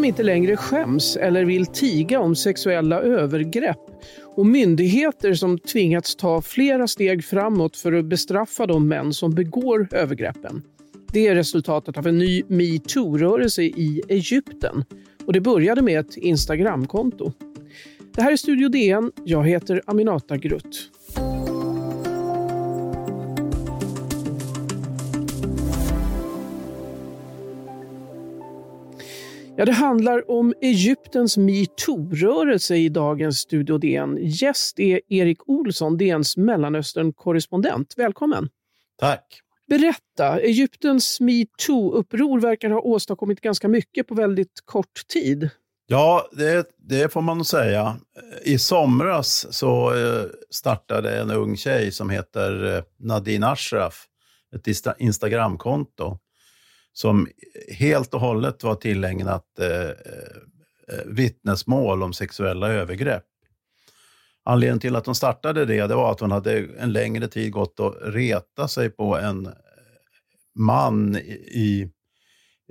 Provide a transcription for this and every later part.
som inte längre skäms eller vill tiga om sexuella övergrepp och myndigheter som tvingats ta flera steg framåt för att bestraffa de män som begår övergreppen. Det är resultatet av en ny metoo-rörelse i Egypten och det började med ett Instagramkonto. Det här är Studio DN. Jag heter Aminata Grutt. Ja, det handlar om Egyptens metoo-rörelse i dagens Studio DN. Gäst är Erik Olsson, DNs Mellanöstern-korrespondent. Välkommen! Tack! Berätta, Egyptens metoo-uppror verkar ha åstadkommit ganska mycket på väldigt kort tid. Ja, det, det, får man säga. I somras så eh, startade en ung tjej som heter eh, Nadine Ashraf ett Instagramkonto som helt och hållet var tillägnat eh, eh, eh, vittnesmål om sexuella övergrepp. Anledningen till att hon startade det, det var att hon hade en längre tid gått och reta sig på en eh, man i,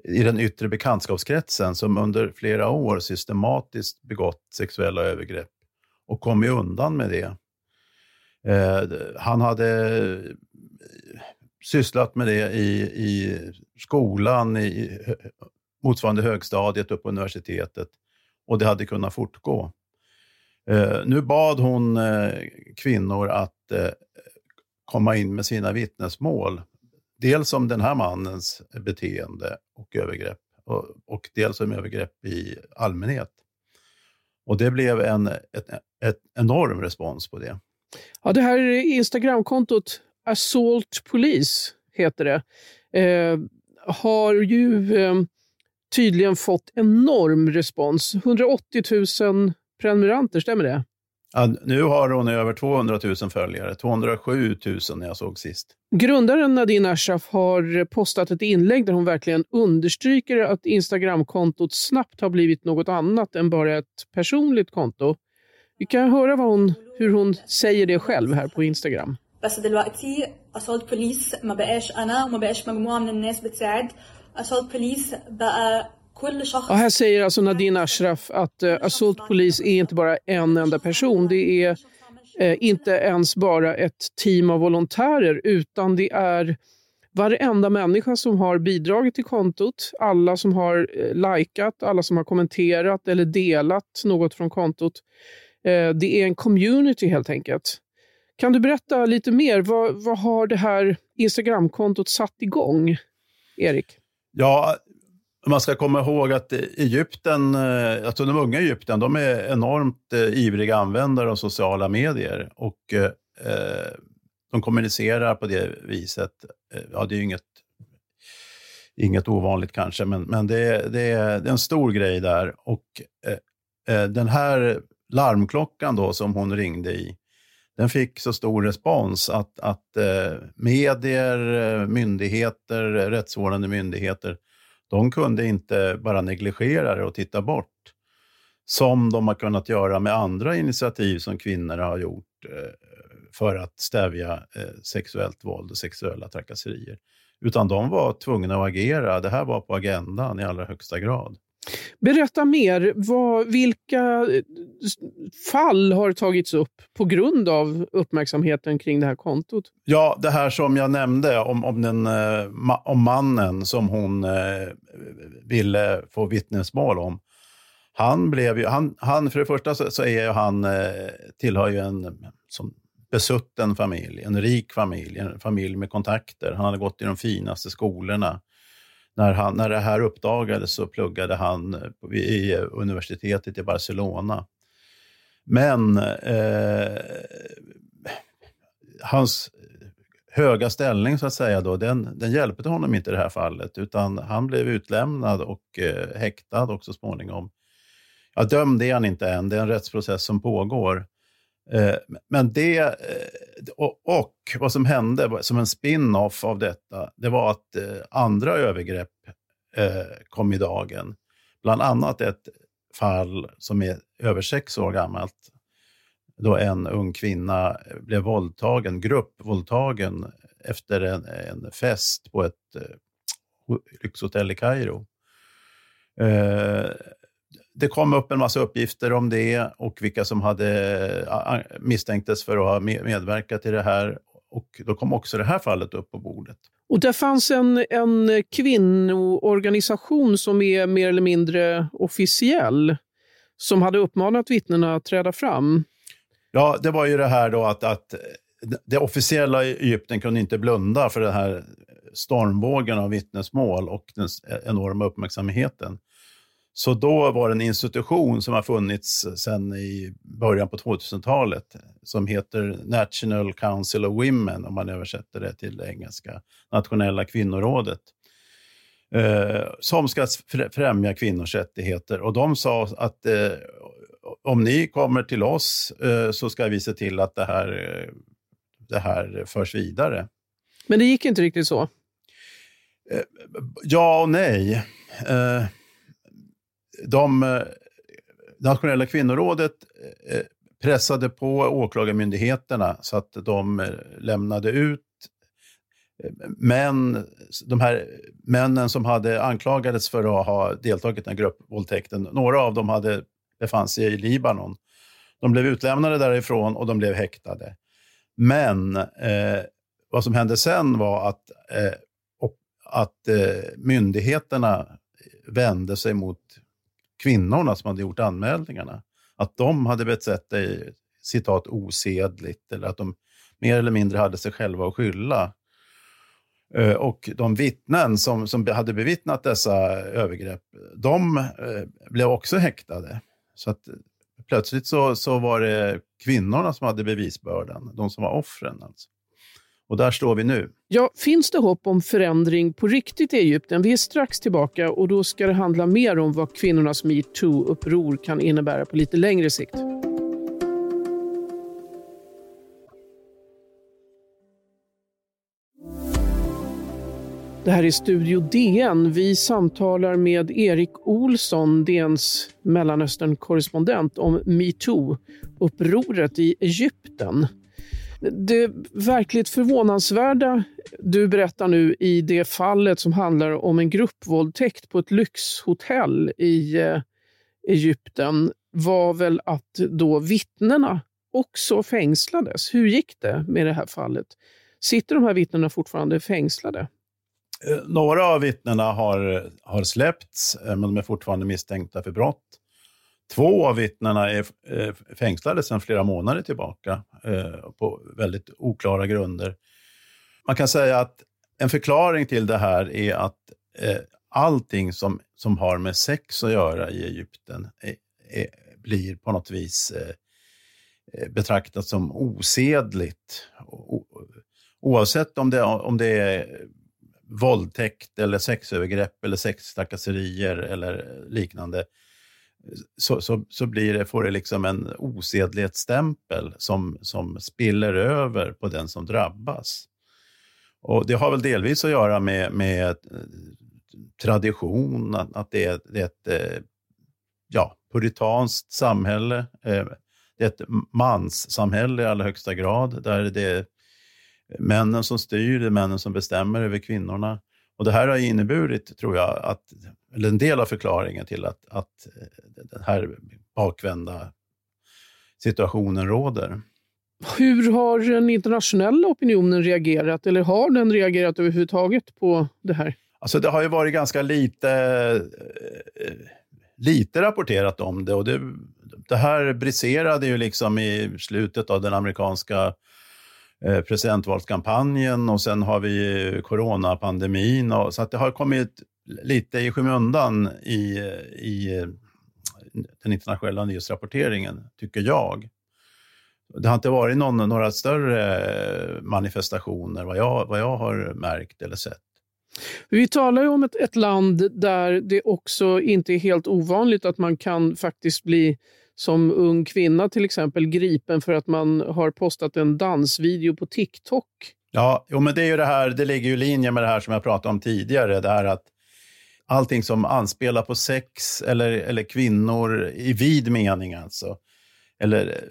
i den yttre bekantskapskretsen som under flera år systematiskt begått sexuella övergrepp och kommit undan med det. Eh, han hade sysslat med det i, i skolan, i motsvarande högstadiet upp på universitetet och det hade kunnat fortgå. Eh, nu bad hon eh, kvinnor att eh, komma in med sina vittnesmål. Dels om den här mannens beteende och övergrepp och, och dels om övergrepp i allmänhet. Och det blev en ett, ett enorm respons på det. Ja, det här Instagramkontot Assault Police heter det, eh, har ju eh, tydligen fått enorm respons. 180 000 prenumeranter, stämmer det? Ja, nu har hon över 200 000 följare, 207 000 när jag såg sist. Grundaren Nadine Ashraf har postat ett inlägg där hon verkligen understryker att Instagramkontot snabbt har blivit något annat än bara ett personligt konto. Vi kan höra hon, hur hon säger det själv här på Instagram. بس دلوقتي assault بوليس ما بقاش انا وما بقاش مجموعه من الناس بتساعد assault بوليس بقى كل شخص och här säger alltså Nadine Ashraf att uh, Assault Police är inte bara en enda person. Det är uh, inte ens bara ett team av volontärer utan det är varenda människa som har bidragit till kontot, alla som har uh, likat, alla som har kommenterat eller delat något från kontot. Det är en community helt enkelt. Kan du berätta lite mer? Vad, vad har det här Instagramkontot satt igång, Erik? Ja, man ska komma ihåg att Egypten, eh, alltså de unga i Egypten, de är enormt eh, ivriga användare av sociala medier och eh, de kommunicerar på det viset. Eh, ja, det är ju inget, inget ovanligt kanske, men, men det, det, är, det är en stor grej där. Och eh, den här larmklockan då som hon ringde i, den fick så stor respons att, att eh, medier, eh, myndigheter, eh, rättsvårdande myndigheter, de kunde inte bara negligera det och titta bort. Som de har kunnat göra med andra initiativ som kvinnor har gjort eh, för att stävja eh, sexuellt våld och sexuella trakasserier. Utan de var tvungna att agera. Det här var på agendan i allra högsta grad. Berätta mer. Vad, vilka eh, fall har tagits upp på grund av uppmärksamheten kring det här kontot? Ja, det här som jag nämnde om, om, den, eh, om mannen som hon eh, ville få vittnesmål om. Han blev ju, han, han, för det första så, så är han, tillhör ju en som besutten familj, en rik familj, en familj med kontakter. Han hade gått i de finaste skolorna när, han, när det här uppdagades så pluggade han eh, i eh, universitetet i Barcelona. Men eh, hans höga ställning så att säga då, den, den hjälpte honom inte i det här fallet utan han blev utlämnad och eh, häktad också småningom. Ja, dömd är han inte än, det är en rättsprocess som pågår. Eh, men det, eh, och, vad som hände som en spin-off av detta, det var att eh, andra övergrepp kom i dagen. Bland annat ett fall som är över sex år gammalt, då en ung kvinna blev våldtagen, gruppvåldtagen efter en, en fest på ett lyxhotell i Kairo det kom upp en massa uppgifter om det och vilka som hade misstänktes för att ha medverkat i det här. Och då kom också det här fallet upp på bordet. Och det fanns en, en kvinnoorganisation som är mer eller mindre officiell som hade uppmanat vittnena att träda fram. Ja, det var ju det här då att, att det officiella Egypten kunde inte blunda för den här stormvågen av vittnesmål och den enorma uppmärksamheten. Så då var det en institution som har funnits sedan i början på 2000-talet som heter National Council of Women, om man översätter det till engelska, Nationella kvinnorådet, eh, som ska främja kvinnors rättigheter. Och de sa att eh, om ni kommer till oss eh, så ska vi se till att det här, det här förs vidare. Men det gick inte riktigt så? Eh, ja och nej. De eh, nationella kvinnorådet eh, eh, pressade på åklagarmyndigheterna så att de lämnade ut män, de här männen som hade anklagades för att ha deltagit i den här gruppvåldtäkten. Några av dem hade, befann sig i Libanon. De blev utlämnade därifrån och de blev häktade. Men eh, vad som hände sen var att, eh, att eh, myndigheterna vände sig mot kvinnorna som hade gjort anmälningarna. Att de hade betett sig citat osedligt eller att de mer eller mindre hade sig själva att skylla. Eh, och de vittnen som, som hade bevittnat dessa övergrepp, de eh, blev också häktade. Så att plötsligt så, så var det kvinnorna som hade bevisbördan, de som var offren. Alltså. Och där står vi nu. Ja, finns det hopp om förändring på riktigt i Egypten? Vi är strax tillbaka och då ska det handla mer om vad kvinnornas metoo-uppror kan innebära på lite längre sikt. Det här är Studio DN. Vi samtalar med Erik Olsson, DNs Mellanöstern-korrespondent, om metoo-upproret i Egypten. Det verkligt förvånansvärda du berättar nu i det fallet som handlar om en gruppvåldtäkt på ett lyxhotell i eh, Egypten var väl att då vittnena också fängslades. Hur gick det med det här fallet? Sitter de här vittnena fortfarande fängslade? Eh, några av vittnena har, har släppts, eh, men de är fortfarande misstänkta för brott. Två av vittnena är eh, fängslade sedan flera månader tillbaka eh, på väldigt oklara grunder. Man kan säga att en förklaring till det här är att eh, allting som, som har med sex att göra i Egypten är, är, blir på något vis betraktat som osedligt. oavsett om det, om det är våldtäkt eller sexövergrepp eller sextrakasserier eller liknande så, så, så blir det, får det liksom en osedlighetsstämpel som, som spiller över på den som drabbas. Och Det har väl delvis att göra med, med eh, tradition, att, att det, är, det är ett eh, ja, puritanskt samhälle. Eh, det är ett manssamhälle i allra högsta grad, där det är männen som styr, det är männen som bestämmer över kvinnorna. Och Det här har inneburit, tror jag, att, eller en del av förklaringen till att, att eh, den här bakvända situationen råder. Hur har den internationella opinionen reagerat, eller har den reagerat överhuvudtaget på det här? Alltså det har ju varit ganska lite, eh, lite rapporterat om det och det, det här briserade ju liksom i slutet av den amerikanska Eh, presidentvalskampanjen och sen har vi coronapandemin. Och, så att det har kommit lite i skymundan i, i den internationella nyhetsrapporteringen, tycker jag. Det har inte varit någon, några större manifestationer vad jag, vad jag har märkt eller sett. Vi talar ju om ett, ett land där det också inte är helt ovanligt att man kan faktiskt bli som ung kvinna till exempel gripen för att man har postat en dansvideo på TikTok. Ja, jo, men det är ju det här, det ligger ju i linje med det här som jag pratade om tidigare, det här att allting som anspelar på sex eller, eller kvinnor i vid mening alltså, eller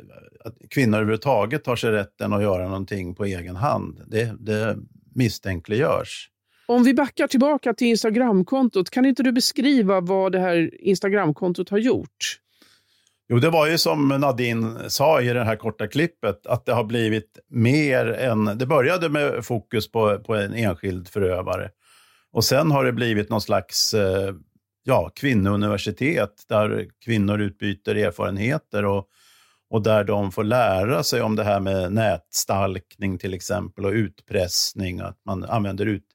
att kvinnor överhuvudtaget tar sig rätten att göra någonting på egen hand, det, det misstänkliggörs. Om vi backar tillbaka till Instagramkontot, kan inte du beskriva vad det här Instagramkontot har gjort? Jo, det var ju som Nadine sa i det här korta klippet, att det har blivit mer än... Det började med fokus på, på en enskild förövare. Och sen har det blivit någon slags eh, ja, kvinnouniversitet där kvinnor utbyter erfarenheter och, och där de får lära sig om det här med nätstalkning till exempel och utpressning, att man använder ut,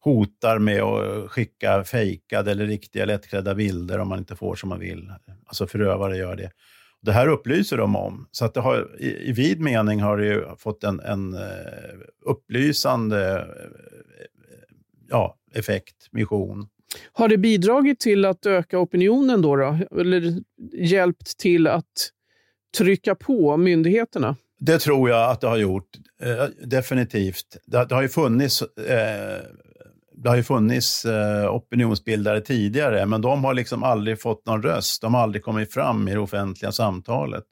hotar med att skicka fejkade eller riktiga lättklädda bilder om man inte får som man vill. Alltså förövare gör det. Det här upplyser de om. Så att det har, i, i vid mening har det ju fått en, en uh, upplysande uh, ja, effekt, mission. Har det bidragit till att öka opinionen då? då? Eller hjälpt till att trycka på myndigheterna? Det tror jag att det har gjort, eh, definitivt. Det, det, har ju funnits, eh, det har ju funnits eh, opinionsbildare tidigare, men de har liksom aldrig fått någon röst. De har aldrig kommit fram i det offentliga samtalet.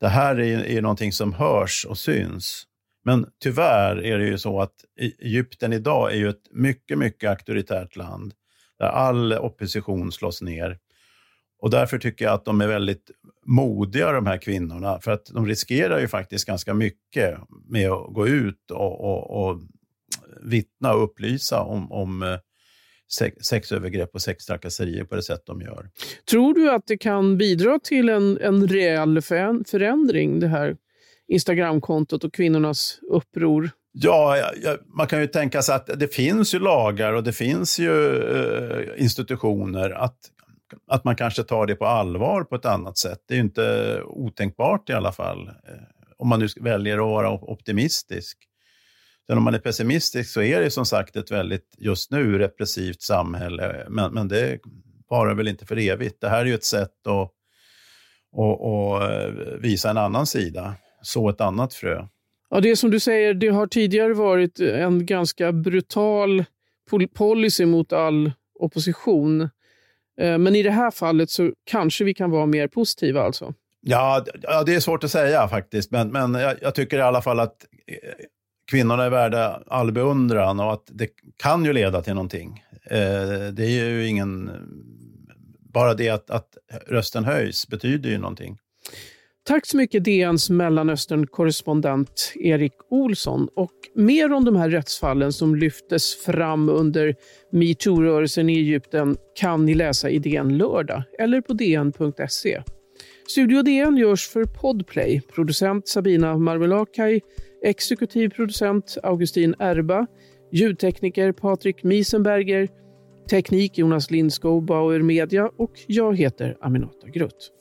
Det här är, är någonting som hörs och syns. Men tyvärr är det ju så att e- Egypten idag är ju ett mycket, mycket auktoritärt land där all opposition slås ner. Och därför tycker jag att de är väldigt modiga, de här kvinnorna, för att de riskerar ju faktiskt ganska mycket med att gå ut och, och, och vittna och upplysa om, om eh, sexövergrepp och sextrakasserier på det sätt de gör. Tror du att det kan bidra till en, en reell förändring, det här Instagramkontot och kvinnornas uppror? Ja, man kan ju tänka sig att det finns ju lagar och det finns ju eh, institutioner. Att, att man kanske tar det på allvar på ett annat sätt. Det är ju inte otänkbart i alla fall. Eh, om man nu väljer att vara optimistisk. Sen om man är pessimistisk så är det som sagt ett väldigt, just nu, repressivt samhälle. Men, men det varar väl inte för evigt. Det här är ju ett sätt att, att eh, visa en annan sida så ett annat frö. Ja, det är som du säger, det har tidigare varit en ganska brutal policy mot all opposition. Eh, men i det här fallet så kanske vi kan vara mer positiva alltså? Ja, ja det är svårt att säga faktiskt. Men, men jag, jag tycker i alla fall att eh, kvinnorna är värda all beundran och att det kan ju leda till någonting. Eh, det är ju ingen... Bara det att, att rösten höjs betyder ju någonting. Tack så mycket DNs Mellanöstern-korrespondent Erik Olsson. Och mer om de här rättsfallen som lyftes fram under metoo-rörelsen i Egypten kan ni läsa i DN lördag eller på dn.se. Studio DN görs för Podplay. Producent Sabina Marmelakai, exekutiv producent Augustin Erba, ljudtekniker Patrik Miesenberger, teknik Jonas Lindskog, Bauer Media och jag heter Aminata Grutt.